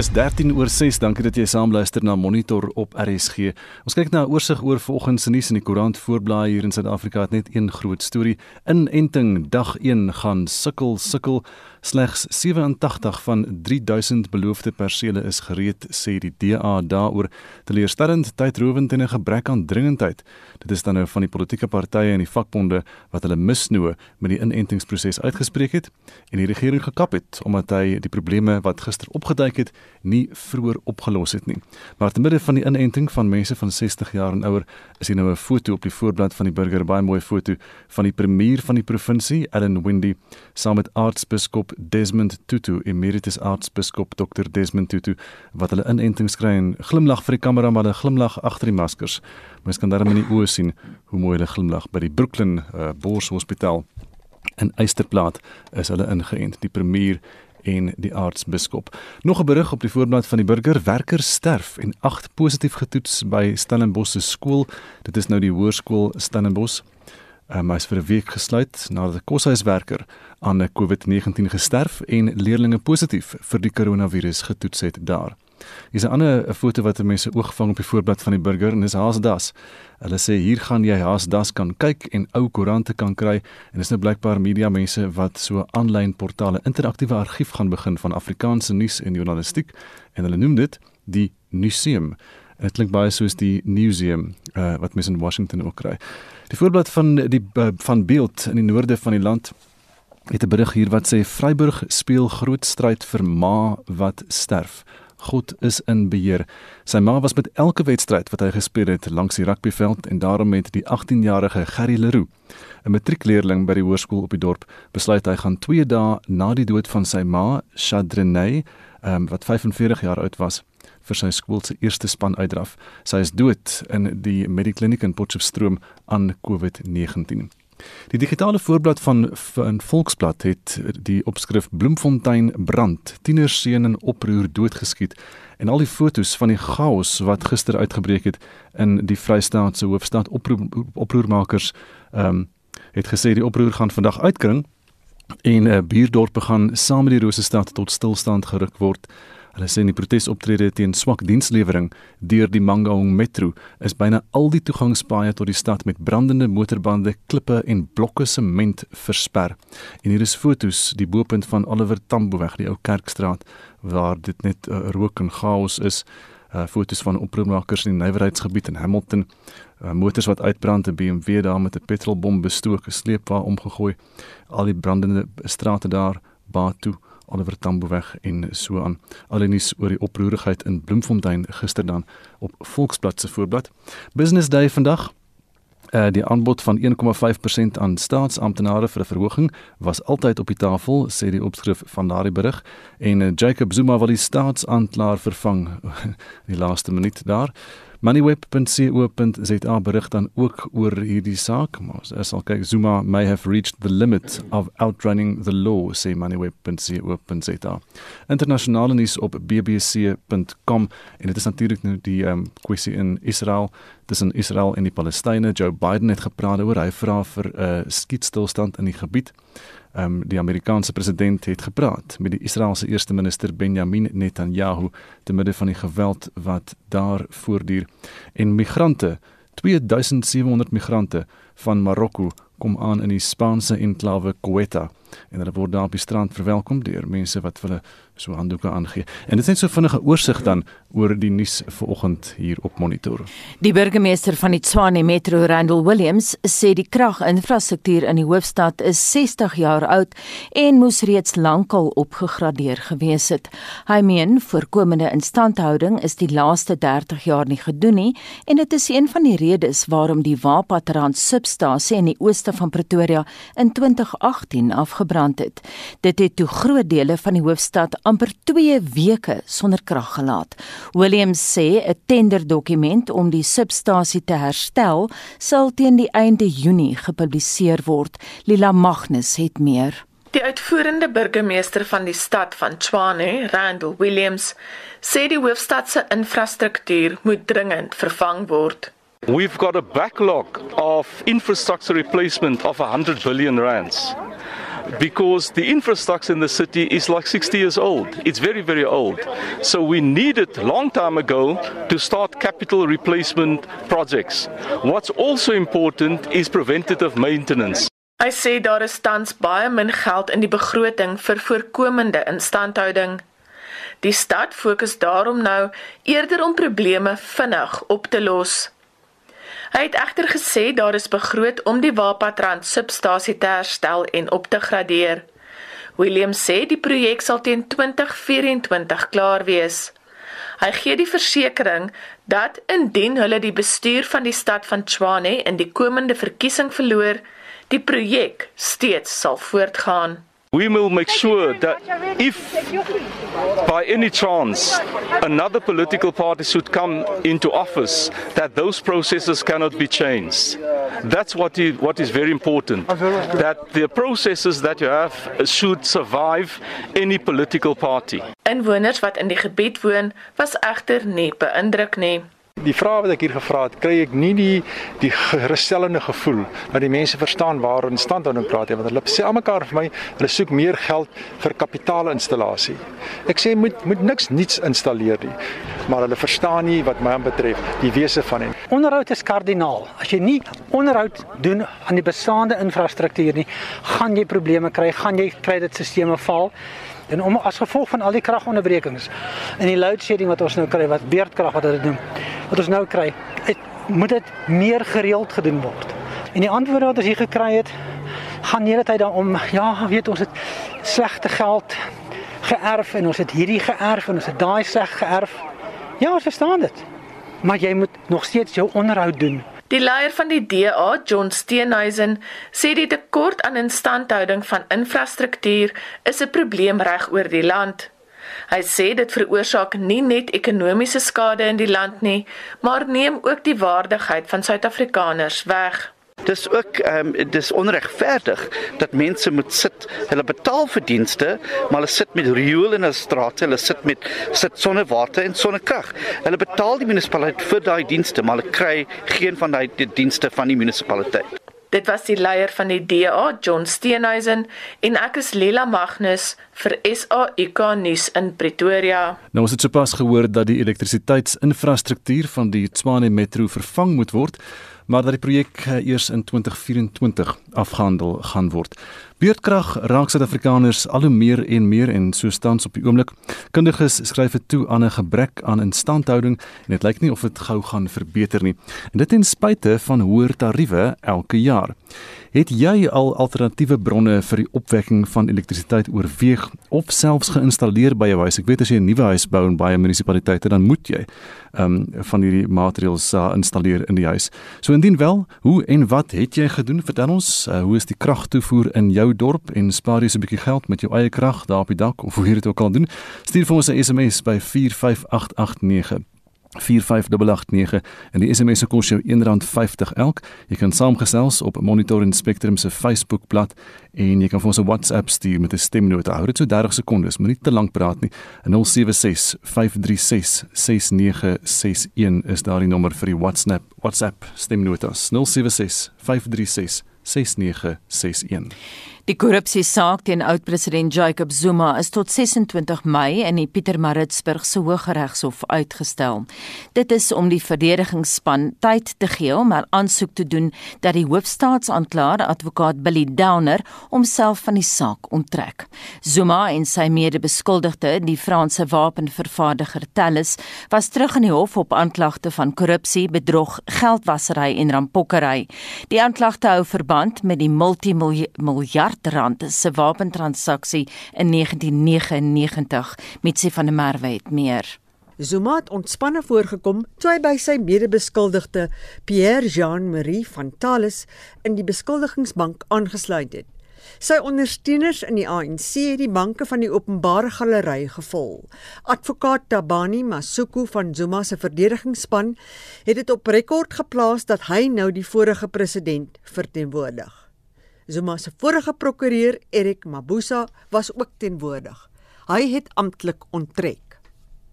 Dis 13 oor 6. Dankie dat jy saamluister na Monitor op RSG. Ons kyk na 'n oorsig oor vanoggend se nuus in die koerant voorblaai hier in Suid-Afrika. Het net een groot storie. Inenting dag 1 gaan sukkel sukkel. Slegs 87 van 3000 beloofde persele is gereed, sê die DA daaroor. Teleurstellend, tydrowend en 'n gebrek aan dringendheid. Dit is dan nou van die politieke partye en die vakbonde wat hulle misnoë met die inentingsproses uitgespreek het en die regering gekap het omdat hy die probleme wat gister opgeduik het nie vroeër opgelos het nie. Maar te midde van die inenting van mense van 60 jaar en ouer is hier nou 'n foto op die voorblad van die burger, baie mooi foto van die premier van die provinsie, Allan Windy, saam met aartsbiskop Desmond Tutu, emeritus aartsbiskop Dr Desmond Tutu, wat hulle inenting skry en glimlag vir die kamera maar hulle glimlag agter die maskers. Mens kan daarmee in die oë sien hoe mooi hulle glimlag by die Brooklyn uh, Borshospitaal in Eysterplaat is hulle ingeënt. Die premier en die aartsbiskop. Nog 'n berig op die voorblad van die burger: werkers sterf en 8 positief getoets by Stellenbosch se skool. Dit is nou die hoërskool Stellenbosch. Um, hy is vir 'n week gesluit nadat 'n koshuiswerker aan 'n COVID-19 gesterf en leerders positief vir die koronavirus getoets het daar. Hier's 'n ander foto wat mense oog vang op die voorblad van die burger en dis Haasdas. Hulle sê hier gaan jy Haasdas kan kyk en ou koerante kan kry en dis nou blykbaar media mense wat so aanlyn portale interaktiewe argief gaan begin van Afrikaanse nuus en journalistiek en hulle noem dit die museum. Dit klink baie soos die museum uh, wat mense in Washington ook kry. Die voorblad van die uh, van beeld in die noorde van die land het 'n berig hier wat sê Vryburg speel groot stryd vir ma wat sterf. God is in beheer. Sy ma was met elke wedstryd wat hy gespeel het langs die rugbyveld en daarom het die 18-jarige Gerry Leroux, 'n matriekleerling by die hoërskool op die dorp, besluit hy gaan 2 dae na die dood van sy ma, Chadrenay, um, wat 45 jaar oud was, vir sy skool se eerste span uitdraf. Sy is dood in die Medikliniek in Potchefstroom aan COVID-19. Die digitale voorblad van 'n Volksblad het die opskrif Bloemfontein brand, tienerseun in oproer doodgeskiet en al die fotos van die chaos wat gister uitgebreek het in die Vrystaatse hoofstad oproer, oproermakers ehm um, het gesê die oproer gaan vandag uitkring en 'n uh, buurdorp begin saam met die Rosestad tot stilstand geruk word. Hulle sê die protesoptrede teen swak dienslewering deur die Mangaung Metro is byna al die toegangspaaie tot die stad met brandende motorbande, klippe en blokke sement versper. En hier is fotos die boepunt van Oliver Tambo weg, die ou Kerkstraat waar dit net uh, rook en chaos is. Uh, fotos van oproermakers in die nywerheidsgebied in Hamilton, uh, motors wat uitbrand, 'n BMW daar met 'n petrolbom bestook, 'n sleepwa omgegooi, al die brandende strate daar, Batu Oliver Tambo weg en so aan. Alenies oor die oproerigheid in Bloemfontein gister dan op Volksblad se voorblad. Business Day vandag. Uh, die aanbod van 1,5% aan staatsamptenare vir 'n verhoging was altyd op die tafel, sê die opskrif van daardie berig en uh, Jacob Zuma wil die staatsaanklaer vervang die laaste minuut daar. Moneyweb.co.za berig dan ook oor hierdie saak, maar as al kyk Zuma may have reached the limit of outrunning the law, sê moneyweb.co.za. Internasionale nuus op bbc.com en dit is natuurlik nou die um, kwessie in Israel tussen Israel en die Palestynë. Joe Biden het gepraat oor hy vra vir 'n uh, skietstilstand in die gebied um, die Amerikaanse president het gepraat met die Israeliese eerste minister Benjamin Netanyahu te midde van die geweld wat daar voortduur. En migrante 2700 migrante van Marokko kom aan in die Spaanse enklawe Ceuta en hulle word daar op die strand verwelkom deur mense wat hulle so handdoeke aangee. En dit is net so vinnige oorsig dan oor die nuus vanoggend hier op monitor. Die burgemeester van die Tshwane Metro, Randall Williams, sê die kraginfrastruktuur in die hoofstad is 60 jaar oud en moes reeds lankal opgegradeer gewees het. Hy meen voorkomende instandhouding is die laaste 30 jaar nie gedoen nie en dit is een van die redes waarom die Wapatrand substasie in die ooste van Pretoria in 2018 afgebrand het. Dit het toe groot dele van die hoofstad amper 2 weke sonder krag gelaat. Williams sê 'n tenderdokument om die substasie te herstel sal teen die einde Junie gepubliseer word. Lila Magnus het meer. Die uitvoerende burgemeester van die stad van Tshwane, Randall Williams, sê die hoofstad se infrastruktuur moet dringend vervang word. We've got a backlog of infrastructure replacement of 100 billion rands. Because the infrastructure in the city is like 60 years old. It's very, very old. So we needed a long time ago to start capital replacement projects. What's also important is preventative maintenance. Hy sê daar is tans baie min geld in die begroting vir voorkomende instandhouding. Die stad fokus daarom nou eerder om probleme vinnig op te los. Hy het egter gesê daar is begroot om die Wapatrand substasie te herstel en op te gradeer. William sê die projek sal teen 2024 klaar wees. Hy gee die versekering dat indien hulle die bestuur van die stad van Tshwane in die komende verkiesing verloor, die projek steeds sal voortgaan. We will make sure that if by any chance another political party should come into office that those processes cannot be changed. That's what is, what is very important that the processes that you have should survive any political party. Inwoners wat in die gebied woon was egter nie beïndruk nie. Die vrae wat ek hier gevra het, kry ek nie die die gerusstellende gevoel dat die mense verstaan waaroor instandhouding praat nie, want hulle sê almekaar vir my, hulle soek meer geld vir kapitaalinstallasie. Ek sê moet moet niks niets installeer nie, maar hulle verstaan nie wat my betref die wese van dit. Onderhoud is kardinaal. As jy nie onderhoud doen aan die bestaande infrastruktuur nie, gaan jy probleme kry, gaan jy kry dit sisteme val. En om as gevolg van al die kragonderbrekings en die load shedding wat ons nou kry, wat beerdkrag wat dit noem, wat ons nou kry, het, moet dit meer gereeld gedoen word. En die antwoord wat ons hier gekry het, gaan hele tyd daarom, ja, weet ons het slegte geld geërf en ons het hierdie geërf en ons het daai sleg geërf. Ja, ons verstaan dit. Maar jy moet nog steeds jou onderhoud doen. Die leier van die DA, John Steenhuisen, sê die tekort aan instandhouding van infrastruktuur is 'n probleem reg oor die land. Hy sê dit veroorsaak nie net ekonomiese skade in die land nie, maar neem ook die waardigheid van Suid-Afrikaners weg. Dis ook ehm um, dis onregverdig dat mense moet sit. Hulle betaal vir dienste, maar hulle sit met riool in hulle strate, hulle sit met sit sonnewater en sonnekrag. Hulle betaal die munisipaliteit vir daai dienste, maar hulle kry geen van daai die dienste van die munisipaliteit. Dit was die leier van die DA, John Steenhuisen, en ek is Lela Magnus vir SAIK nuus in Pretoria. Nou ons het sopas gehoor dat die elektrisiteitsinfrastruktuur van die Tshwane Metro vervang moet word maar dat die projek eh, eers in 2024 afgehandel gaan word. Beurtkrag raak Suid-Afrikaners al hoe meer en meer en so tans op die oomblik. Kundiges skryf dit toe aan 'n gebrek aan instandhouding en dit lyk nie of dit gou gaan verbeter nie. En dit ten spyte van hoër tariewe elke jaar. Het jy al alternatiewe bronne vir die opwekking van elektrisiteit oorweeg of selfs geïnstalleer by jou huis? Ek weet as jy 'n nuwe huis bou in baie munisipaliteite, dan moet jy ehm um, van hierdie maatreëls uh, installeer in die huis. So indien wel, hoe en wat het jy gedoen? Vertel ons, uh, hoe is die kragtoevoer in jou dorp en spaar jy so 'n bietjie geld met jou eie krag daar op die dak of hoe jy dit ook al doen? Stuur vir ons 'n SMS by 45889. 45889 en die SMS se kos jou R1.50 elk. Jy kan saamgesels op Monitor en Spectrum se Facebookblad en jy kan vir ons 'n WhatsApp stuur met 'n stemnota. Hou dit so 30 sekondes, moenie te lank praat nie. 076 536 6961 is daardie nommer vir die WhatsApp WhatsApp stemnotas. 076 536 6961 Die korrupsiesaak teen oud-president Jacob Zuma is tot 26 Mei in die Pietermaritzburg se Hooggeregshof uitgestel. Dit is om die verdedigingsspan tyd te gee om 'n aansoek te doen dat die hoofstaatsanklaer, advokaat Billy Downer, homself van die saak onttrek. Zuma en sy mede-beskuldigde, die Franse wapenvervaardiger Thales, was terug in die hof op aanklagte van korrupsie, bedrog, geldwasery en rampokkery. Die aanklagte hou verband met die multimiljard rand se wapentransaksie in 1999 met sy van der Merwe het meer. Zuma het ontspanne voorgekom toe hy by sy mede-beskuldigde Pierre Jean-Marie van Thales in die beskuldigingsbank aangesluit het. Sy ondersteuners in die ANC het die banke van die openbare galery gevul. Advokaat Tabani Masuku van Zuma se verdedigingsspan het dit op rekord geplaas dat hy nou die vorige president verteenwoordig. Zuma se vorige prokureur, Erik Mabuza, was ook teenwoordig. Hy het amptelik onttrek.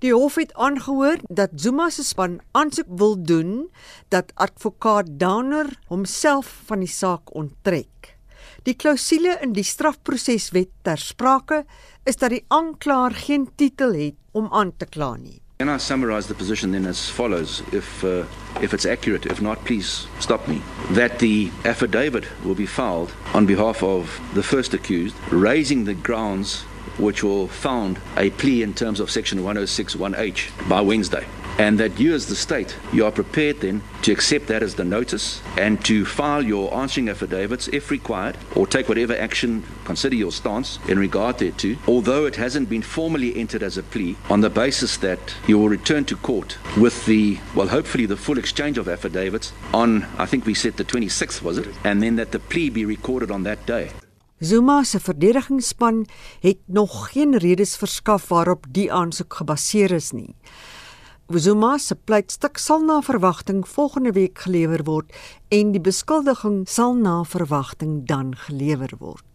Die hof het aangehoor dat Zuma se span aansoek wil doen dat advokaat Downer homself van die saak onttrek. Die klousule in die strafproseswet ter sprake is dat die aanklaer geen titel het om aan te kla nie. Can I summarize the position then as follows? If, uh, if it's accurate, if not, please stop me. That the affidavit will be filed on behalf of the first accused, raising the grounds which will found a plea in terms of section 1061H by Wednesday. And that you, as the state, you are prepared then to accept that as the notice and to file your answering affidavits if required, or take whatever action, consider your stance in regard thereto, although it hasn't been formally entered as a plea, on the basis that you will return to court with the, well, hopefully the full exchange of affidavits on, I think we said the 26th, was it? And then that the plea be recorded on that day. Zuma se verdedigingsspan het nog geen redes verskaf waarop die aansoek gebaseer is nie. Zuma se pleitstuk sal na verwagting volgende week gelewer word en die beskuldiging sal na verwagting dan gelewer word.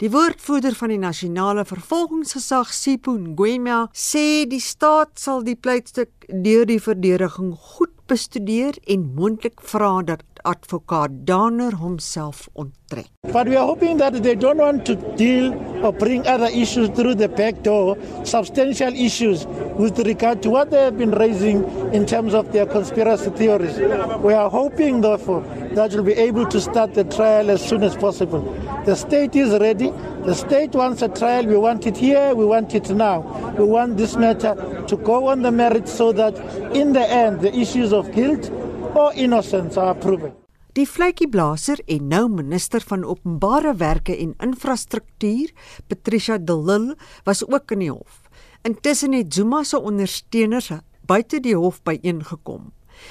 Die woordvoerder van die nasionale vervolgingsgesag, Sipho Ngwenya, sê die staat sal die pleitstuk deur die verdediging goed bestudeer en moontlik vra dat advokaat Danner homself onttrek. But we are hoping that they don't want to deal or bring other issues through the back door, substantial issues with regard to what they have been raising in terms of their conspiracy theories. We are hoping, therefore, that you'll be able to start the trial as soon as possible. The state is ready. The state wants a trial. We want it here. We want it now. We want this matter to go on the merits so that in the end, the issues of guilt or innocence are proven. Die vletjieblaser en nou minister van openbare werke en infrastruktuur, Patricia de Lille, was ook in die hof. Intussen het Zuma se ondersteuners buite die hof byeengekom.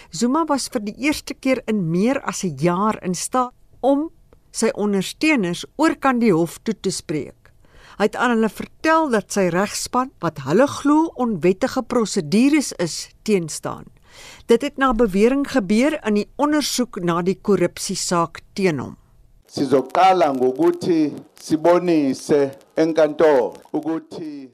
Zuma was vir die eerste keer in meer as 'n jaar in staat om sy ondersteuners oor kan die hof toe te spreek. Hy het aan hulle vertel dat sy regspan wat hulle glo onwettige prosedures is teenstaan. Dit het na bewering gebeur in die ondersoek na die korrupsiesaak teen hom. Sizoqala ngokuthi sibonise enkantolo ukuthi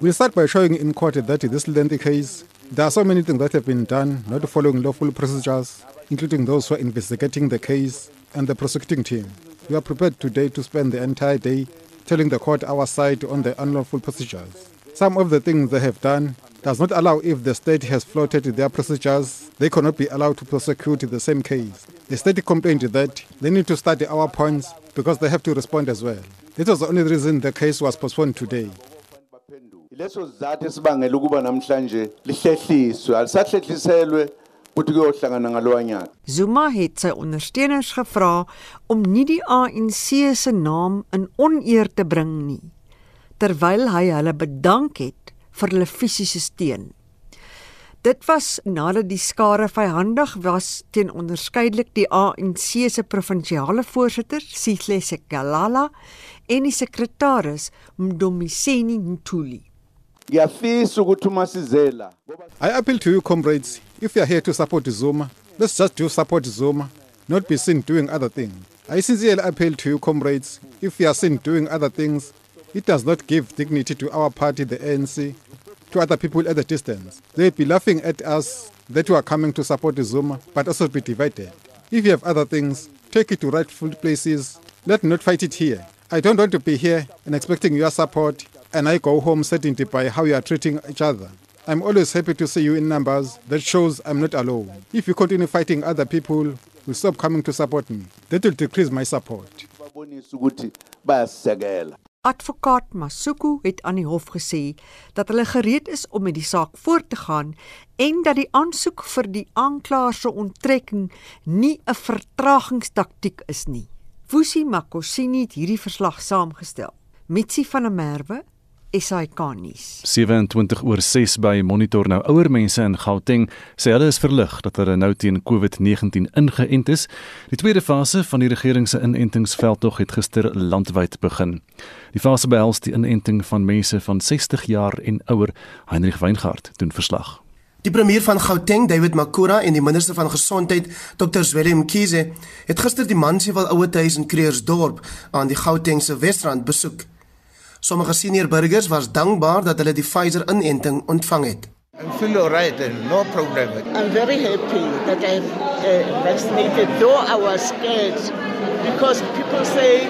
We start by showing in court that in this lengthy case there are so many things that have been done not following lawful procedures including those who are investigating the case and the prosecuting team. We are prepared today to spend the entire day telling the court our side on the unlawful procedures. Some of the things they have done does not allow if the state has flouted their procedures, they cannot be allowed to prosecute the same case. The state complained that they need to study our points because they have to respond as well. This was the only reason the case was postponed today. leso sizathu esibangela ukuba namhlanje lihlehliswe alisahlehliselwe ukuthi kuyohlangana ngalowa nyaka Zuma het sy ondersteuners gevra om nie die ANC se naam in oneer te bring nie, terwyl hy hulle bedank het vir hulle fisiese steun. Dit was nadat die skare vyhandig was teen onderskeidelik die ANC se provinsiale voorsitter, Sihle Sekalala, en die sekretaris Mdomiseni Ntuli. ngiyafisa ukuthi uma sizela I appeal to you, comrades, if you are here to support Zuma, let's just do support Zuma, not be seen doing other things. I sincerely appeal to you, comrades, if you are seen doing other things, it does not give dignity to our party, the ANC, to other people at a distance. They'd be laughing at us that we are coming to support Zuma, but also be divided. If you have other things, take it to rightful places. Let not fight it here. I don't want to be here and expecting your support, and I go home saddened by how you are treating each other. I'm always happy to see you in numbers. That shows I'm not alone. If you continue fighting other people, will stop coming to support me. That will decrease my support. Advokaat Masuku het aan die hof gesê dat hulle gereed is om met die saak voort te gaan en dat die aansoek vir die aanklaer se onttrekking nie 'n vertragingstaktiek is nie. Vusi Makosini het hierdie verslag saamgestel. Mitsi van der Merwe, SAK nuus. 27 oor 6 by Monitor nou ouer mense in Gauteng sê hulle is verlig dat hulle nou teen COVID-19 ingeënt is. Die tweede fase van die regering se inentingsveldtog het gister landwyd begin. Die fase behels die inenting van mense van 60 jaar en ouer. Heinrich Weingart doen verslag. Die premier van Gauteng, David Makura en die minister van gesondheid, Dr. Zweli Mkhize, het gister die Mansieval ouetehuis in Kreersdorp aan die Gautengse Wesrand besoek. Sommige senior burgers was dankbaar dat hulle die Pfizer-inenting ontvang het. I feel all right and no problem. I'm very happy that I'm uh, vaccinated, though I was scared because people say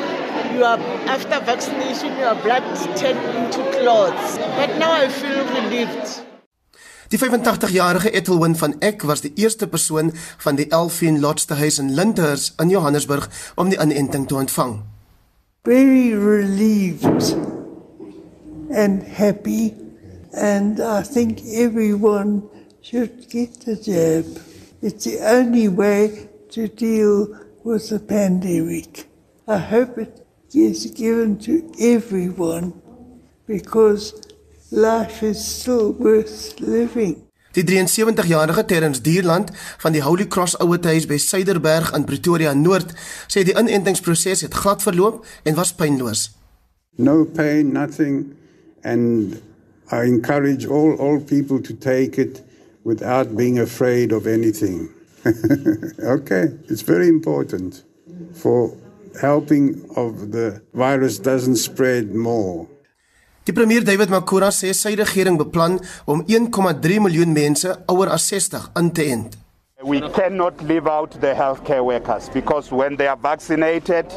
you are after vaccination your blood turn into clots. But now I feel relieved. Die 85-jarige Ethelwyn van Eck was die eerste persoon van die Elfien Lodge huis in Lyndhurst in Johannesburg om die inenting te ontvang. Very relieved and happy and I think everyone should get the jab. It's the only way to deal with the pandemic. I hope it is given to everyone because life is still worth living. Die 73-jarige Terrence Dierland van die Holy Cross Ouetehuis by Suiderberg in Pretoria Noord sê die inentingsproses het glad verloop en was pynloos. No pain, nothing and I encourage all all people to take it without being afraid of anything. okay, it's very important for helping of the virus doesn't spread more. Die premier David Makura sê sy regering beplan om 1,3 miljoen mense ouer as 60 in te ent. We cannot leave out the healthcare workers because when they are vaccinated,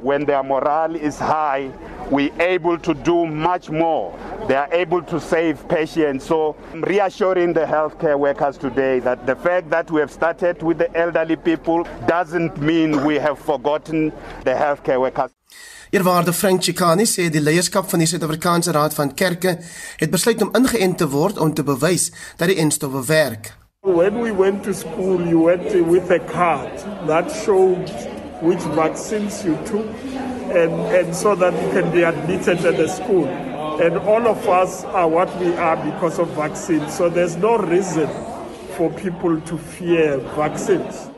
when their morale is high, we're able to do much more. They are able to save patients. So I'm reassuring the healthcare workers today that the fact that we have started with the elderly people doesn't mean we have forgotten the healthcare workers. Eerwaarde Frank Chikani sê die leierskap van die Suid-Afrikaanse Raad van Kerke het besluit om ingeënt te word om te bewys dat die enstowwe werk. When we went to school, you went with a card that showed which vaccines you took and, and so that you can be admitted at the school. And all of us are what we are because of vaccines. So there's no reason for people to fear vaccines.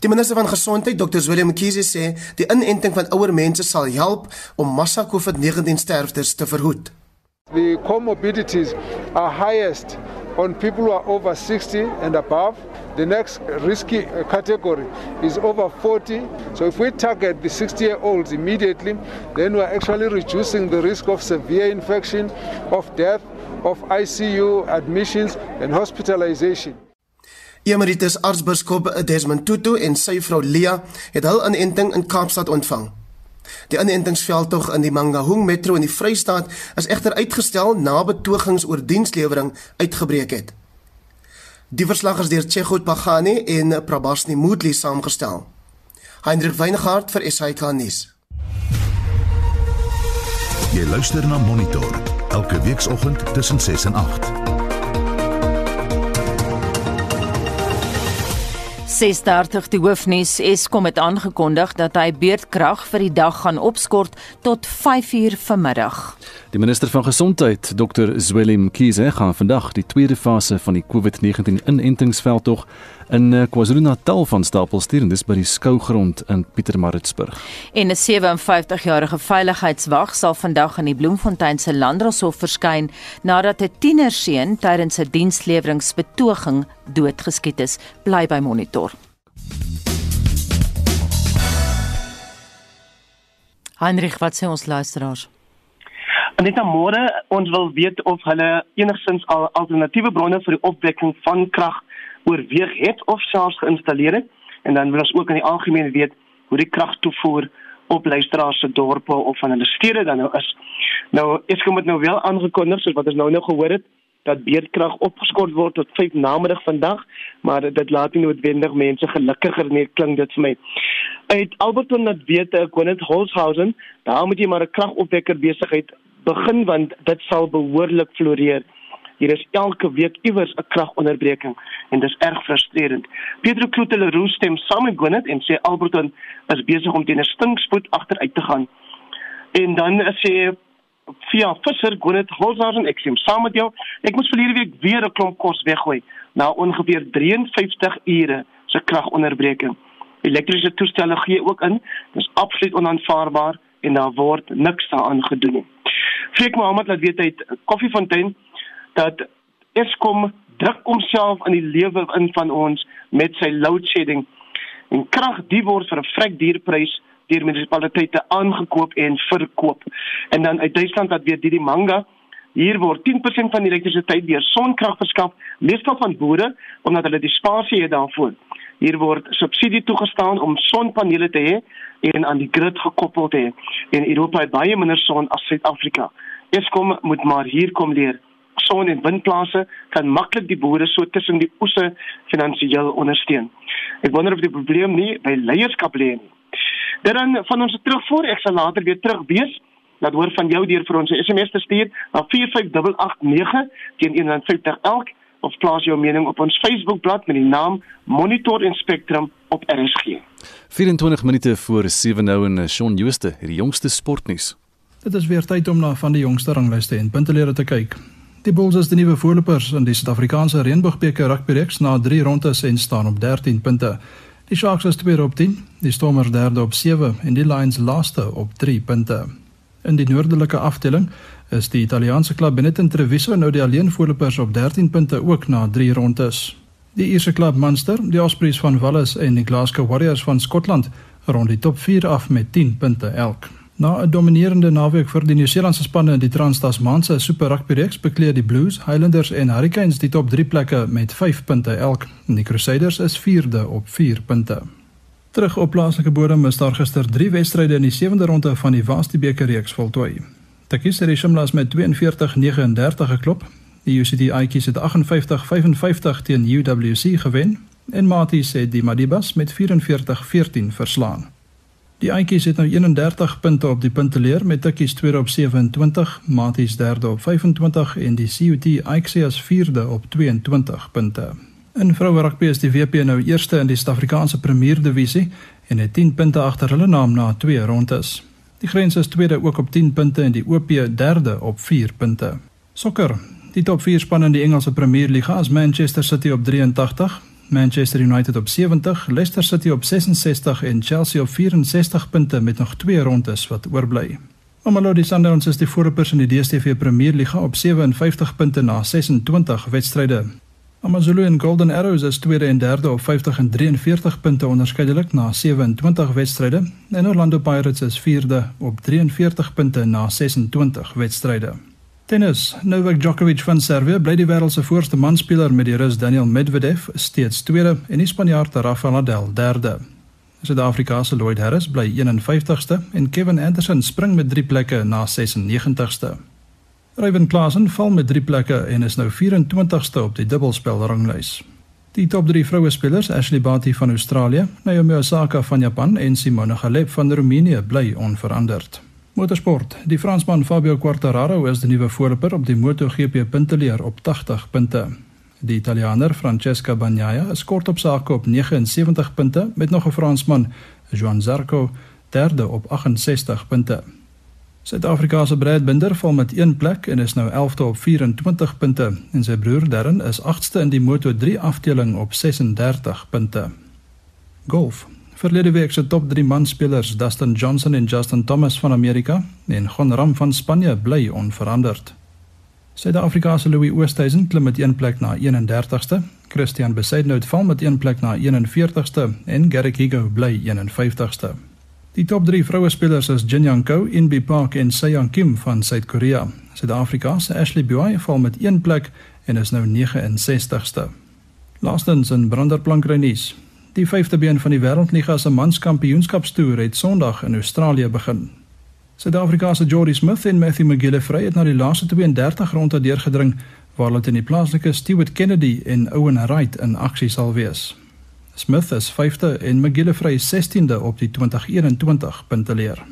Die minister van gesondheid, Dr. Willem Mkhize sê die inenting van ouer mense sal help om massa COVID-19 sterftes te verhoed. The comorbidities are highest on people who are over 60 and above. The next risky category is over 40. So if we target the 60 year olds immediately, then we're actually reducing the risk of severe infection, of death, of ICU admissions, and hospitalization. Emeritus aartsbiskop Desmond Tutu en sy vrou Lia het hul inenting in Kaapstad ontvang. Die inentingsveldtog in die Mangaung Metro in die Vrystaat is egter uitgestel na betogings oor dienslewering uitgebreek het. Die verslag is deur Chegod Pagani en Prabasni Moodley saamgestel. Hendrik Weingart vir SAK nuus. Jy luister na Monitor elke weekoggend tussen 6 en 8. 6:30 die hoofnuus Eskom het aangekondig dat hy beurtkrag vir die dag gaan opskort tot 5uur vanmiddag. Die minister van gesondheid, Dr. Zweli Mkhize, gaan vandag die tweede fase van die COVID-19 inentingsveldtog in eh, KwaZulu-Natal van stapel stuur en dis by die skougrond in Pietermaritzburg. En 'n 57-jarige veiligheidswag sal vandag in die Bloemfontein se Landdroshof verskyn nadat 'n tienerseun tydens 'n diensleweringspetoging doodgeskiet is. Bly by Monitor. Heinrich, wat sê ons luisteraars? En dit môre ons wil weet of hulle enigstens al alternatiewe bronne vir die opwekking van krag oorweeg het of selfs geïnstalleer het en dan wil ons ook in die algemeen weet hoe die kragtoevoer op luisteraars se dorpe of van hulle stede dan nou is. Nou is kom dit nou wel aangekondig soos wat ons nou nou gehoor het dat beerdkrag opgeskort word tot 5 namiddag vandag, maar dit laat nie noodwendig mense gelukkiger nie, klink dit vir my. Uit Alberton net weet ek kon dit Holshausen, daar moet jy maar 'n kragopwekker besigheid begin want dit sal behoorlik floreer. Hier is elke week iewers 'n kragonderbreking en dis erg frustrerend. Pedro Clotelero stem saam met Gwyneth en sê Alberton is besig om teen 'n stinkspoed agteruit te gaan. En dan sê via Visser Gwyneth Holzhausen ek stem saam met jou. Ek moes verlede week weer 'n klomp kos weggooi na ongeveer 53 ure se kragonderbreking. Elektriese toestelle gee ook in. Dis absoluut onaanvaarbaar en daar word niks daaraan gedoen nie. Freek Mohammed laat weet hy Koffiefontein dat Eskom druk homself in die lewe in van ons met sy load shedding en krag die word vir 'n vrek duurprys deur munisipaliteite aangekoop en verkoop. En dan uit Duitsland wat weer die manga Hier word 10% van die elektrisiteit deur sonkrag verskaf, meestal van boere omdat hulle die spasie het daarvoor. Hier word subsidie toegestaan om sonpanele te hê en aan die grid gekoppel te hê. En Europa het baie minder son as Suid-Afrika. Eskom moet maar hier kom leer. Son en windplase kan maklik die boere so tussen die oese finansiëel ondersteun. Ek wonder of die probleem nie by leierskap lê nie. Dan van ons terugvoer, ek sal later weer terug wees. Laat hoor van jou deur vir ons 'n SMS te stuur na 45889 teen 150 elk of plaas jou mening op ons Facebookblad met die naam Monitor en Spectrum op RSG. 24 minute voor 7 nou en Shaun Jooste het die jongste sportnuus. Dit is weer tyd om na van die jongste ranglyste en puntelere te kyk. Die Bulls is die nuwe voorlopers in die Suid-Afrikaanse Reënboogbeker rugbyreeks na 3 rondes en staan op 13 punte. Die Sharks is tweede op 10, die Stormers derde op 7 en die Lions laaste op 3 punte. In die noordelike afdeling is die Italiaanse klub Benetton Treviso nou die alleen voorlopers op 13 punte ook na 3 rondes. Die Ierse klub Munster, die Ospreys van Wallis en die Glasgow Warriors van Skotland rond die top 4 af met 10 punte elk. Na 'n dominerende naweek vir die Nieu-Seelandse spanne in die Trans-Tasmaanse Super Rugby reeks bekleed die Blues, Highlanders en Hurricanes die top 3 plekke met 5 punte elk. Die Crusaders is 4de op 4 punte. Terug op plaaslike bodem is daar gister 3 wedstryde in die 7de ronde van die Vaasti beker reeks voltooi. Takis het die Shimlas met 42-39 geklop. Die UCT Aikies het 58-55 teen UWC gewen en Maties het die Madibas met 44-14 verslaan. Die Aantjies het nou 31 punte op die punteleer met Tikkies tweede op 27, Maties derde op 25 en die CUT Aixias vierde op 22 punte. In vroue rugby is die WP nou eerste in die Suid-Afrikaanse Premier Divisie en het 10 punte agter hulle naam na twee rondes. Die Grens is tweede ook op 10 punte en die OP derde op 4 punte. Sokker. Die top 4 span in die Engelse Premier Liga is Manchester City op 83, Manchester United op 70, Leicester City op 66 en Chelsea op 64 punte met nog twee rondes wat oorbly. Mamelodi Sundowns is die voorlopers in die DStv Premier Liga op 57 punte na 26 wedstryde. AmaZulu en Golden Arrows is tweede en derde op 50 en 43 punte onderskeidelik na 27 wedstryde en Orlando Pirates is vierde op 43 punte na 26 wedstryde. Tennis. Novak Djokovic van Servië bly die wêreld se voorste manspeler met die Rus Daniel Medvedev steeds tweede en die Spanjaard Rafael Nadal derde. Suid-Afrika se Lloyd Harris bly 51ste en Kevin Anderson spring met 3 plekke na 96ste. Ryan Klassen val met 3 plekke en is nou 24ste op die dubbelspel ranglys. Die top 3 vroue spelers, Ashley Barty van Australië, Naomi Osaka van Japan en Simona Halep van Roemenië bly onveranderd. Motorsport. Die Fransman Fabio Quartararo is die nuwe voorloper op die MotoGP punteleer op 80 punte. Die Italianer Francesco Bagnaia is kort op sake op 79 punte met nog 'n Fransman, Joan Zarco, derde op 68 punte. Suid-Afrika se Brad Binder val met 1 plek en is nou 11de op 24 punte en sy broer Darren is 8ste in die Moto3 afdeling op 36 punte. Golf. Verlede week se top 3 manspelers, Dustin Johnson en Justin Thomas van Amerika en Gon Ram van Spanje bly onveranderd. Suid-Afrika se Louis Oosthuizen klim met 1 plek na 31ste, Christian Besaidnout val met 1 plek na 41ste en Garrick Higo bly 51ste. Die top 3 vroue spelers is Jin Young Ko, Inbi Park en Seong Kim van Suid-Korea. Suid-Afrika se Ashley Buy val met 1 plek en is nou 69ste. Laastens in Branderplankreinies. Die vyfde been van die Wêreldliga se manskampioenskapstoer het Sondag in Australië begin. Suid-Afrika se Jordie Smith en Matthew McGillivray het na die laaste 32 ronde deurgedring waar hulle teen die plaaslike Stewart Kennedy en Owen Wright in aksie sal wees. Smith is 5de en McGillivray 16de op die 2021 punteleer.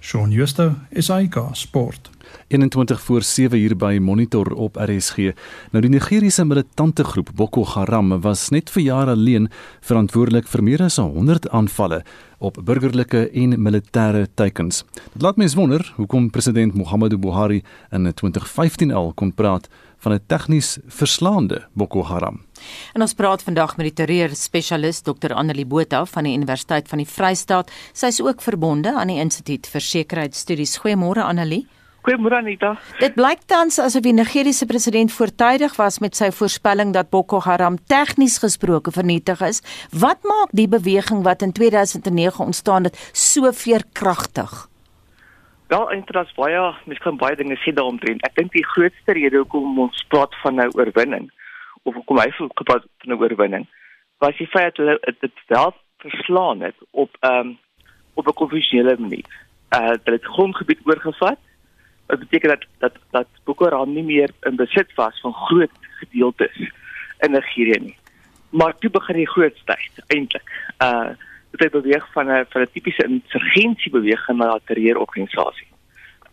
Shaun Schuster, SAK Sport. 21 voor 7 hier by Monitor op RSG. Nou die Nigeriese militante groep Boko Haram was net vir jare alleen verantwoordelik vir meer as 100 aanvalle op burgerlike en militêre teikens. Dit laat mens wonder hoekom president Muhammadu Buhari in 2015 al kon praat van 'n tegnies verslaande Boko Haram. En ons praat vandag met die terreur spesialist Dr. Annelie Botha van die Universiteit van die Vrystaat. Sy is ook verbonde aan die Instituut vir Sekuriteitsstudies. Goeiemôre Annelie. Goeiemôre Anita. Dit blyk tans asof die Nigeriese president voortydig was met sy voorspelling dat Boko Haram tegnies gesproke vernietig is. Wat maak die beweging wat in 2009 ontstaan het so veerkragtig? Wel, eintlik baie, mens kan baie dinge sê daaromtrent. Ek dink die grootste rede hoekom ons praat van 'n oorwinning of hoekom hy gepraat van 'n oorwinning, was die feit dat hulle dit wel verslaan het op ehm um, op 'n konvensionele manier. Uh hulle het grondgebied oorgevat. Dit beteken dat dat dat Boko Haram nie meer in besit was van groot gedeeltes in Nigerië nie. Maar toe begin die groot styg eintlik. Uh dit het beweeg van 'n van 'n tipiese insurgensiebeweging na 'n terreurorganisasie.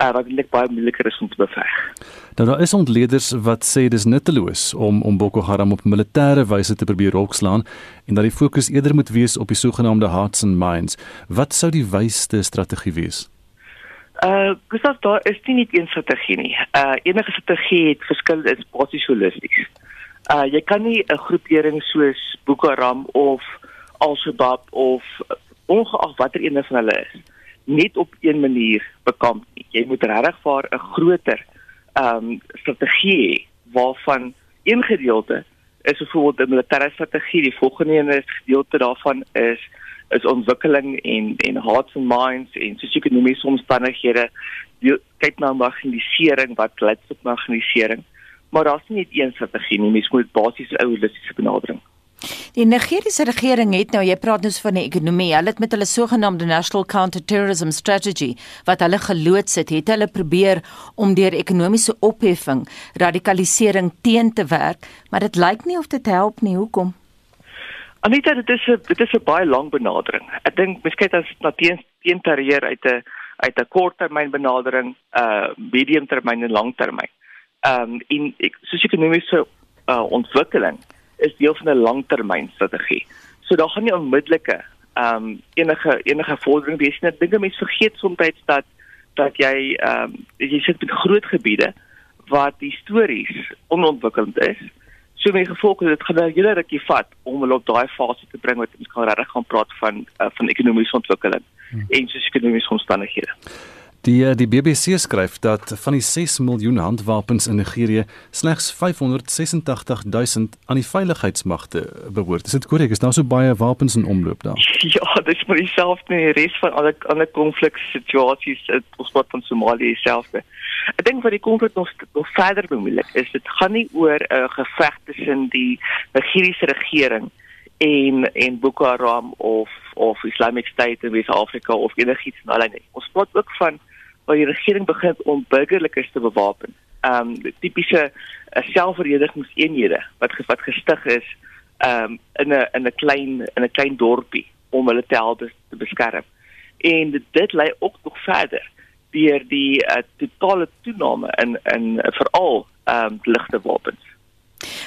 Uh, wat eintlik baie moeiliker is om te beveg. Nou daar is ontleeders wat sê dis nutteloos om om Boko Haram op militêre wyse te probeer rokslaan en dat die fokus eerder moet wees op die sogenaamde hearts and minds. Wat sou die wysste strategie wees? Uh, Gustav, daar is nie net een strategie nie. Uh enige strategie het verskil is basies holisties. Uh jy kan nie 'n groepering soos Boko Haram of Al-Shabaab of ongeag watter een van hulle is net op een manier bekamp nie. Jy moet regtig vir 'n groter ehm um, strategie hê waarvan een gedeelte is byvoorbeeld 'n militêre strategie, die volgende een is gedeelte daarvan is is ontwikkeling en en hearts and minds en sosio-ekonomiese omstandighede. Jy kyk na marginalisering wat lei tot marginalisering. Maar daar's nie net een strategie nie, mens moet basies 'n holistiese benadering Die Nigeriese regering het nou, jy praat nou van die ekonomie, hulle het met hulle sogenaamde National Counter-Terrorism Strategy wat hulle geloods het, het hulle probeer om deur ekonomiese opheffing radikalisering teen te werk, maar dit lyk nie of dit help nie. Hoekom? Anita, dit is 'n dit is 'n baie lang benadering. Ek dink kyk as na teen teen terreur uit 'n uit 'n korttermyn benadering, uh mediumtermyn en langtermyn. Ehm um, in sosio-ekonomiese uh ontwikkeling is deel van 'n langtermynstrategie. So daar gaan nie onmiddellike ehm um, enige enige vordering wees nie. Ek dink mense vergeet soms dat dat jy ehm um, jy sit met groot gebiede wat histories onontwikkeld is. So my gevolg is dit gaan 'n hele rukkie vat om hulle op daai fase te bring wat ons kan regtig gaan praat van uh, van ekonomiese ontwikkeling hmm. en sosio-ekonomiese omstandighede. Die eh, die BBC skryf dat van die 6 miljoen handwapens in Nigerië slegs 586 000 aan die veiligheidsmagte behoort. Is dit korrek? Is daar so baie wapens in omloop daar? Ja, dis maar dieselfde in die res van alle ander konfliksituasies ons wat van Somalië selfde. Ek dink wat die konflik nog nog verder bemoeilik is, dit gaan nie oor 'n uh, geveg tussen die Nigeriese regering en en Boko Haram of of Islamic State in Wes-Afrika of enigiets in hulle nie. Ons praat ook van waar die regering begin om burgerlikes te bewapen. Ehm um, tipiese uh, selfverdedigingseenhede wat wat gestig is ehm um, in 'n in 'n klein in 'n klein dorpie om hulle te help te beskerm. En dit lei ook nog verder deur die uh, totale toename in in uh, veral ehm um, ligte wapens.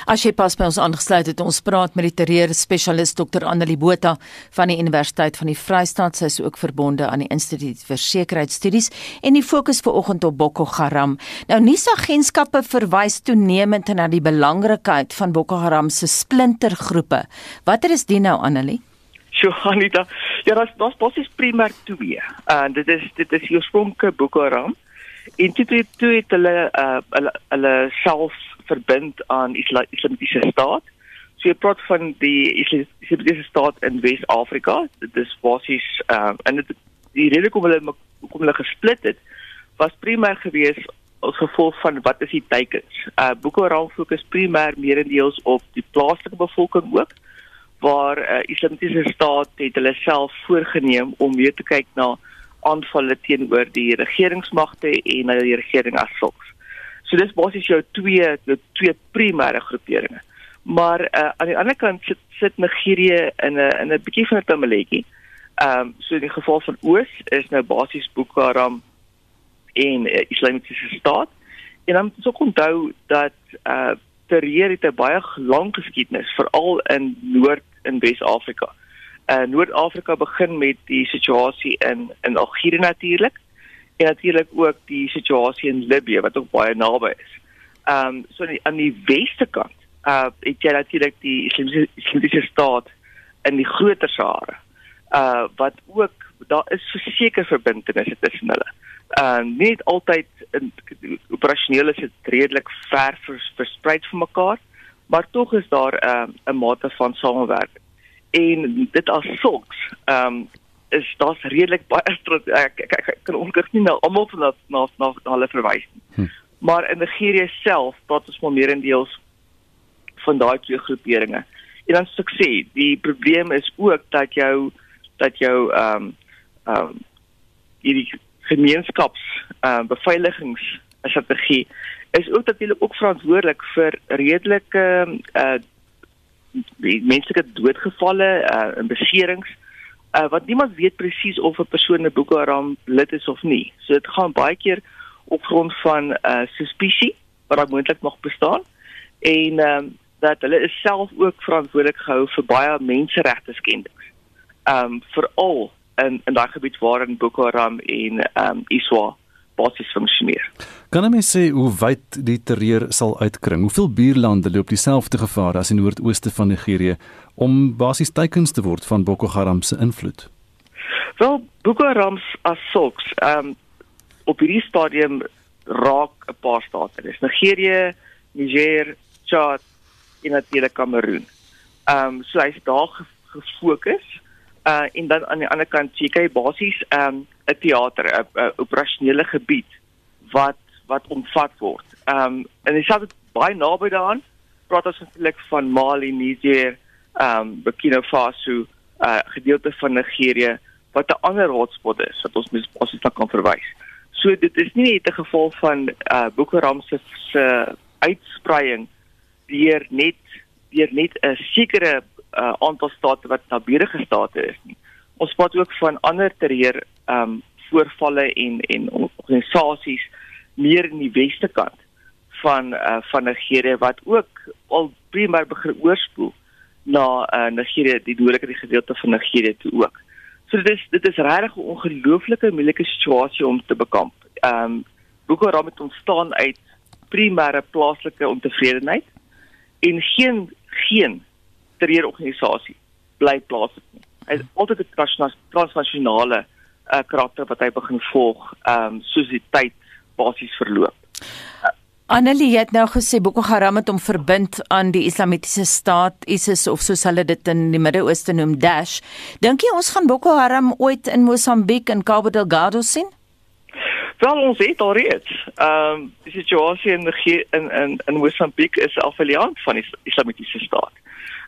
As jy pas by ons aangesluit het, ons praat met die terreur spesialis Dr. Annelie Botha van die Universiteit van die Vrystaat. Sy is ook verbonde aan die Instituut vir Sekuriteitsstudies en die fokus vanoggend op Boko Haram. Nou nuusagentskappe verwys toenemend na die belangrikheid van Boko Haram se splintergroepe. Watter is dit nou Annelie? Johanita, ja, dit was basies primêr twee. En uh, dit is dit is die oorspronklike Boko Haram. En dit het toe het hulle uh, hulle hulle self verbind aan Isla Islamitiese staat. So jy praat van die Islamitiese staat in Wes-Afrika. Dit is basies ehm uh, en dit die rede kom hulle kom hulle gesplit het was primêr gewees as gevolg van wat is die teikens. Uh Boko Haram fokus primêr meerendeels op die plaaslike bevolking ook waar uh, Islamitiese staat het hulle self voorgenem om weer te kyk na aanvalle teenoor die regeringsmagte en na die regering as sulks. So dis basies jou twee jou twee primêre groeperinge. Maar uh, aan die ander kant sit sit Nigerië in 'n in 'n bietjie van 'n tummeletjie. Ehm um, so in die geval van Oos is nou basies Boko Haram en uh, Islamitiese staat. En dan moet ons onthou dat uh terreur het 'n baie lang geskiedenis veral in Noord en Wes-Afrika. Uh Noord-Afrika begin met die situasie in in Algerië natuurlik en natuurlik ook die situasie in Libië wat ook baie naby is. Ehm um, so die, aan die weste kant uh het jy natuurlik die Islamiese staat in die groter Sahara. Uh wat ook daar is verseker verbintenisse tussen hulle. Ehm uh, nie altyd in operasioneel is dit redelik ver vers, versprei van mekaar, maar tog is daar 'n uh, 'n mate van samewerking. En dit as sulks ehm um, is daar's redelik baie ek, ek, ek, ek kan ongelukkig nie nou almal van na na na, na hulle verwys nie. Hm. Maar in Nigerië self praat ons maar meerendeels van daai twee groeperinge. En dan sê, die probleem is ook dat jou dat jou ehm um, ehm um, hierdie gemeenskaps ehm uh, beveiligingsstrategie is ook natuurlik ook verantwoordelik vir redelike uh menslike doodgevalle uh en beserings uh wat niemand weet presies of 'n persoon 'n Boko Haram lid is of nie. So dit gaan baie keer op grond van uh suspicie wat daar moontlik mag bestaan en ehm um, dat hulle is self ook verantwoordelik gehou vir baie menseregte skendings. Ehm um, veral in in daai gebied waar in Boko Haram en ehm um, Iswa basies funksioneer. Kan jy sê hoe wyd die terreur sal uitkring? Hoeveel buurlande loop dieselfde gevaar as die noordooste van Nigerië om basies teikens te word van Boko Haram se invloed? Wel, Boko Haram as sulks, ehm um, op hierdie stadium raak 'n paar state. Dis Nigerië, Niger, Chad en natuurlik Kameroen. Ehm um, so hy's daar gefokus uh en dan aan die ander kant jy basies ehm um, 'n teater, 'n operasionele gebied wat wat omvat word. Um, en dis altyd baie naby daaraan. Praat ons natuurlik van Mali, Niger, um, Burkina Faso, uh gedeelte van Nigerië wat 'n ander hotspot is wat ons mens basies na kan verwys. So dit is nie net 'n geval van uh Boko Haram se se uitspreying deur net deur net 'n sekere uh, aantal state wat naburige state is nie. Ons praat ook van ander terreur ehm um, voorvalle en en organisasies meer in die weste kant van uh, van Nigerië wat ook al primêr begin oorspoel na uh, Nigerië die noordelike gedeelte van Nigerië toe ook. So dit is dit is regtig 'n ongelooflike moeilike situasie om te bekamp. Ehm um, Boko Haram het ontstaan uit primêre plaaslike ontevredenheid en geen geen terreurorganisasie bly plaaslik nie. Hy is altyd 'n transnasionale uh, karakter wat hy begin volg, ehm um, soos die tyd basies verloop. Uh, Annelie het nou gesê Boko Haram het hom verbind aan die Islamitiese staat ISIS of soos hulle dit in die Midde-Ooste noem Daesh. Dink jy ons gaan Boko Haram ooit in Mosambiek en Cabo Delgado sien? Wel ons weet al reeds. Ehm um, die situasie in in in in Mosambiek is afveliant van die Islamitiese staat.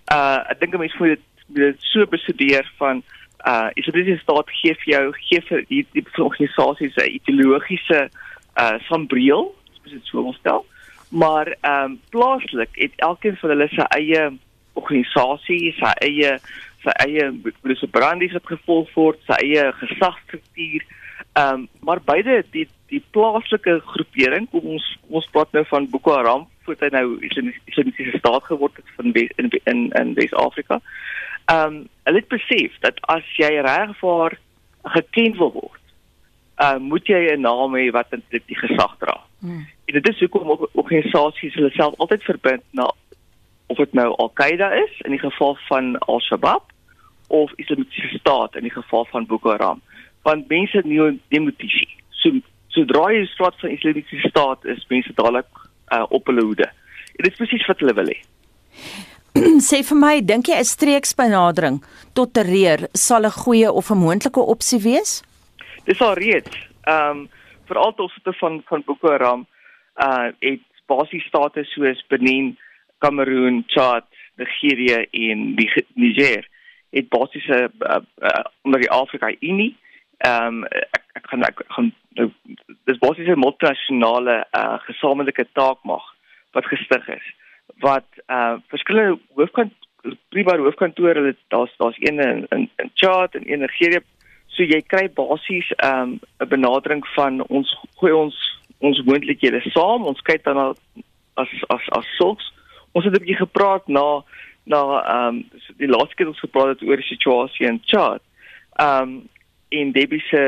Uh ek dink mense moet dit so bestudeer van uh Islamitiese staat gee vir jou gee vir die, die organisasies 'n ideologiese uh sambreel, soos dit sou stel. Maar ehm um, plaaslik het elkeen van hulle sy eie organisasie, sy eie sy eie dis 'n brandies wat gevolg word, sy eie gesagsstruktuur. Ehm um, maar beide die die plaaslike groepering, kom ons ons praat nou van Boko Haram, voordat hy nou islamitiese staat geword het van West, in in in Wes-Afrika. Ehm um, hulle het besef dat as jy regvaar geken wil word, uh moet jy 'n naam hê wat dit die gesag dra. Hmm. En dit is hoekom organisasies hulle self altyd verbind na of dit nou Al-Qaeda is in die geval van Al-Shabaab of Islamitiese staat in die geval van Boko Haram want mense neem demotisie. So sodra jy straat van Islamitiese staat is, mense dadelik uh, op hulle hoede. En dit is presies wat hulle wil hê. Sê vir my, dink jy 'n streeksbenadering tot terreur sal 'n goeie of 'n moontlike opsie wees? Dis al reeds. Ehm um, veral tot soete van van Boko Haram uh het basiese state soos Benin, Kameroen, Chad, Nigerië en Niger het basiese uh, uh, onder die Afrika Unie ehm um, ek, ek gaan ek gaan nou, dis basies 'n multinasjonale uh, gesamentlike taak mag wat gestig is wat uh verskillende hoofkant private hoofkantore daar's daar's een in in, in Chad en een in Nigeria so jy kry basies ehm um, 'n benadering van ons gooi ons ons moontlikhede saam ons kyk dan as as as sulks. Ons het 'n bietjie gepraat na na ehm um, die laaste keer ons gepraat het oor die situasie in Chad ehm um, en Debbie se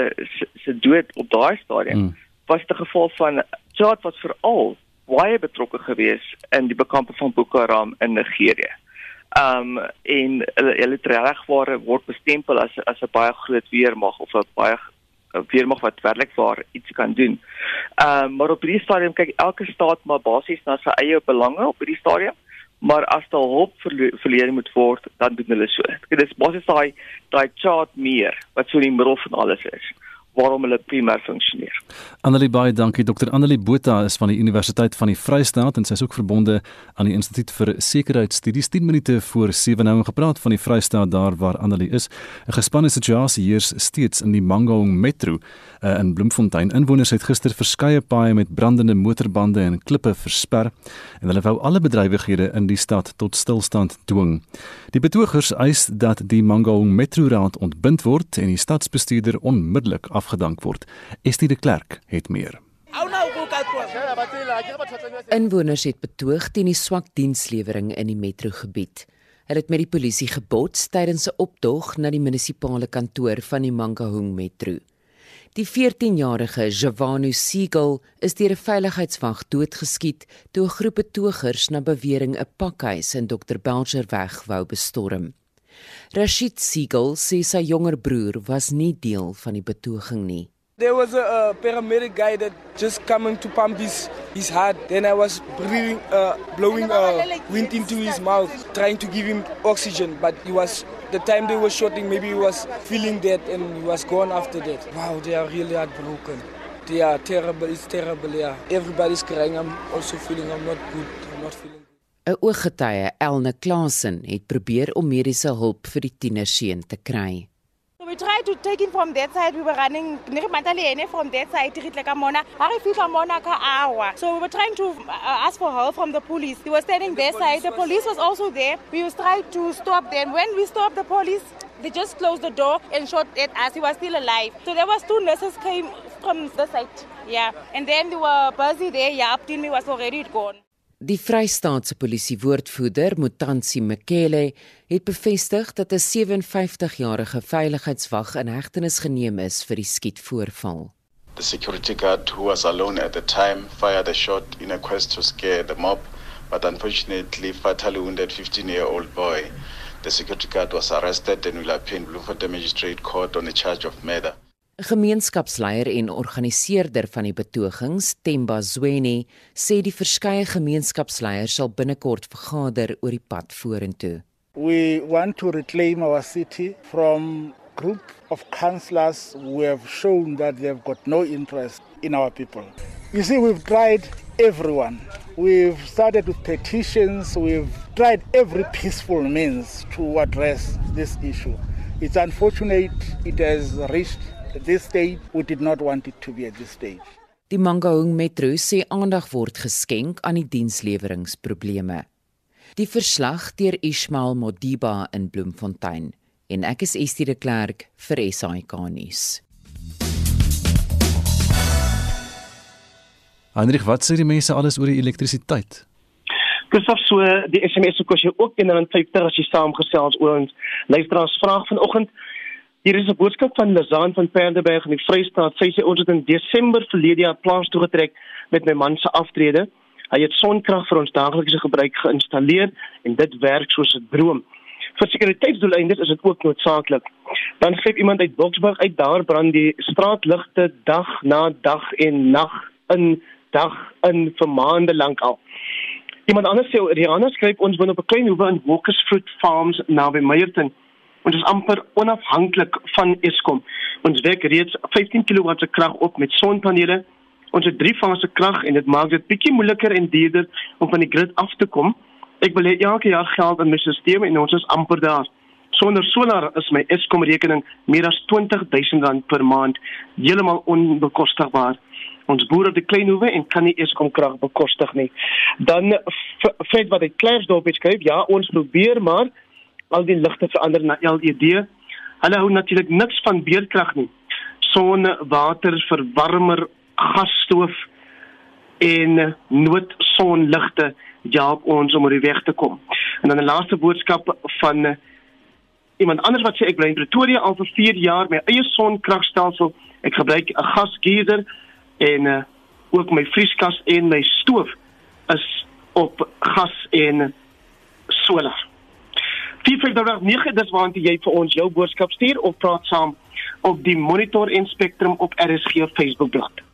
se dood op daai stadium mm. was dit 'n geval van Chad was veral baie betrokke gewees in die bekamping van Boko Haram in Nigerië. Um en hulle hulle regware word bestempel as as 'n baie groot weermag of 'n baie weermag wat werklik waar iets kan doen. Um maar op hierdie stadium kyk elke staat maar basies na sy eie belange op hierdie stadium. Maar as daar hulp verleen moet word, dan doen hulle so. Dit is basies daai daai chart meer wat so in die middel van alles is waarom hulle primêr funksioneer. Annelie baie dankie Dr. Annelie Botha is van die Universiteit van die Vrystaat en sy is ook verbonde aan die Instituut vir Sekuriteitsstudies 10 minute voor 7 nou gepraat van die Vrystaat daar waar Annelie is. 'n Gespanne situasie hier steeds in die Mangaung Metro uh, in Bloemfontein. Inwoners het gister verskeie paaie met brandende motorbande en klippe versper en hulle wou alle bedrywighede in die stad tot stilstand dwing. Die betogers eis dat die Mangaung Metro raad ontbind word en die stadsbestuurder onmiddellik afgedank word. Estie de Klerk het meer. Inwoners het betoog teen die swak dienslewering in die metrogebied. Hulle het met die polisie gebots tydens 'n optog na die munisipale kantoor van die Mangaung Metro. Die 14-jarige Javanu Siegel is deur 'n veiligheidswag doodgeskiet toe 'n groep betogers na bewering 'n pakhuis in Dr Belcher weg wou bestorm. Rashid Siegel sê sy jonger broer was nie deel van die betoging nie. There was a, a paramedic guy that just coming to pump his, his heart. Then I was breathing, uh, blowing uh, wind into his mouth, trying to give him oxygen. But he was, the time they were shooting, maybe he was feeling dead and he was gone after that. Wow, they are really heartbroken. They are terrible, it's terrible, yeah. Everybody's crying, I'm also feeling I'm not good, I'm not feeling 'n Ooggetuie, Elne Klasen, het probeer om mediese hulp vir die tienerseun te kry. We tried to take him from that side. We were running from that side. Mona. Hari fihla Mona ka awa. So we were trying to uh, ask for help from the police. They were standing their side. The police was also there. We was trying to stop them. When we stopped the police, they just closed the door and shot at us. He was still alive. So there was two nurses came from the side. Yeah. And then they were busy there. Yeah, Abdin was already gone. Die Vrystaatse polisie woordvoerder, Mutansi Mekele, het bevestig dat 'n 57-jarige veiligheidswag in hegtenis geneem is vir die skietvoorval. The security guard who was alone at the time fired a shot in a quest to scare the mob, but unfortunately fatally wounded 15-year-old boy. The security guard was arrested and will appear in Bloemfontein Magistrate Court on a charge of murder. Gemeenskapsleier en organiseerder van die betogings, Temba Zweni, sê die verskeie gemeenskapsleiers sal binnekort vergader oor die pad vorentoe. We want to reclaim our city from group of councillors who have shown that they've got no interest in our people. You see, we've tried everyone. We've started with petitions. We've tried every peaceful means to address this issue. It's unfortunate it has reached At this stage, we did not want it to be at this stage. Die Mangaung Metro sê aandag word geskenk aan die diensleweringsprobleme. Die verslag deur Ismail Modiba in Bloemfontein en ek is Estie de Klerk vir SAK nuus. Hendrik, wat sê die mense alles oor die elektrisiteit? Gustav so die SMS se kos jy ook 150 as jy saamgesels oor ons luisteraars vraag vanoggend Hier is 'n boodskap van Lazaan van Perdeberg in die Vrystaat. Sy sê ons het in Desember verlede jaar plaas toe getrek met my man se aftrede. Hy het sonkrag vir ons daaglikse gebruik geïnstalleer en dit werk soos 'n droom. Vir sekuriteitsdoeleindes is dit ook noodsaaklik. Dan skryf iemand uit Boksburg uit daar brand die straatligte dag na dag en nag in dag in vir maande lank al. Iemand anders sê Rihanna skryf ons woon op 'n klein hoewe in Walker's Fruit Farms naby Meyerton. Ons is amper onafhanklik van Eskom. Ons wek reeds 15 kW se krag op met sonpanele. Ons het drie fase krag en dit maak dit bietjie moeiliker en duurder om van die grid af te kom. Ek wil elke jaar geld in my stelsel en ons is amper daar. Sonder solar is my Eskom rekening meer as R20000 per maand, heeltemal onbekostigbaar. Ons boere het 'n klein hoewe en kan nie Eskom krag bekostig nie. Dan feit wat Kleirsdorp het skryf, ja, ons probeer maar al die ligte verander na LED. Hulle hou natuurlik niks van beerdkrag nie. Son, water, verwarmer, gasstoof en noodsonligte help ons om oor die weg te kom. En dan 'n laaste boodskap van iemand anders wat sê ek bly in Pretoria al vir 4 jaar met eie sonkragstelsel. Ek gebruik 'n gasgeyser en uh, ook my vrieskas en my stoof is op gas en solar. 4589 dis waartoe jy vir ons jou boodskap stuur of praat saam op die Monitor en Spectrum op RSG Facebook bladsy.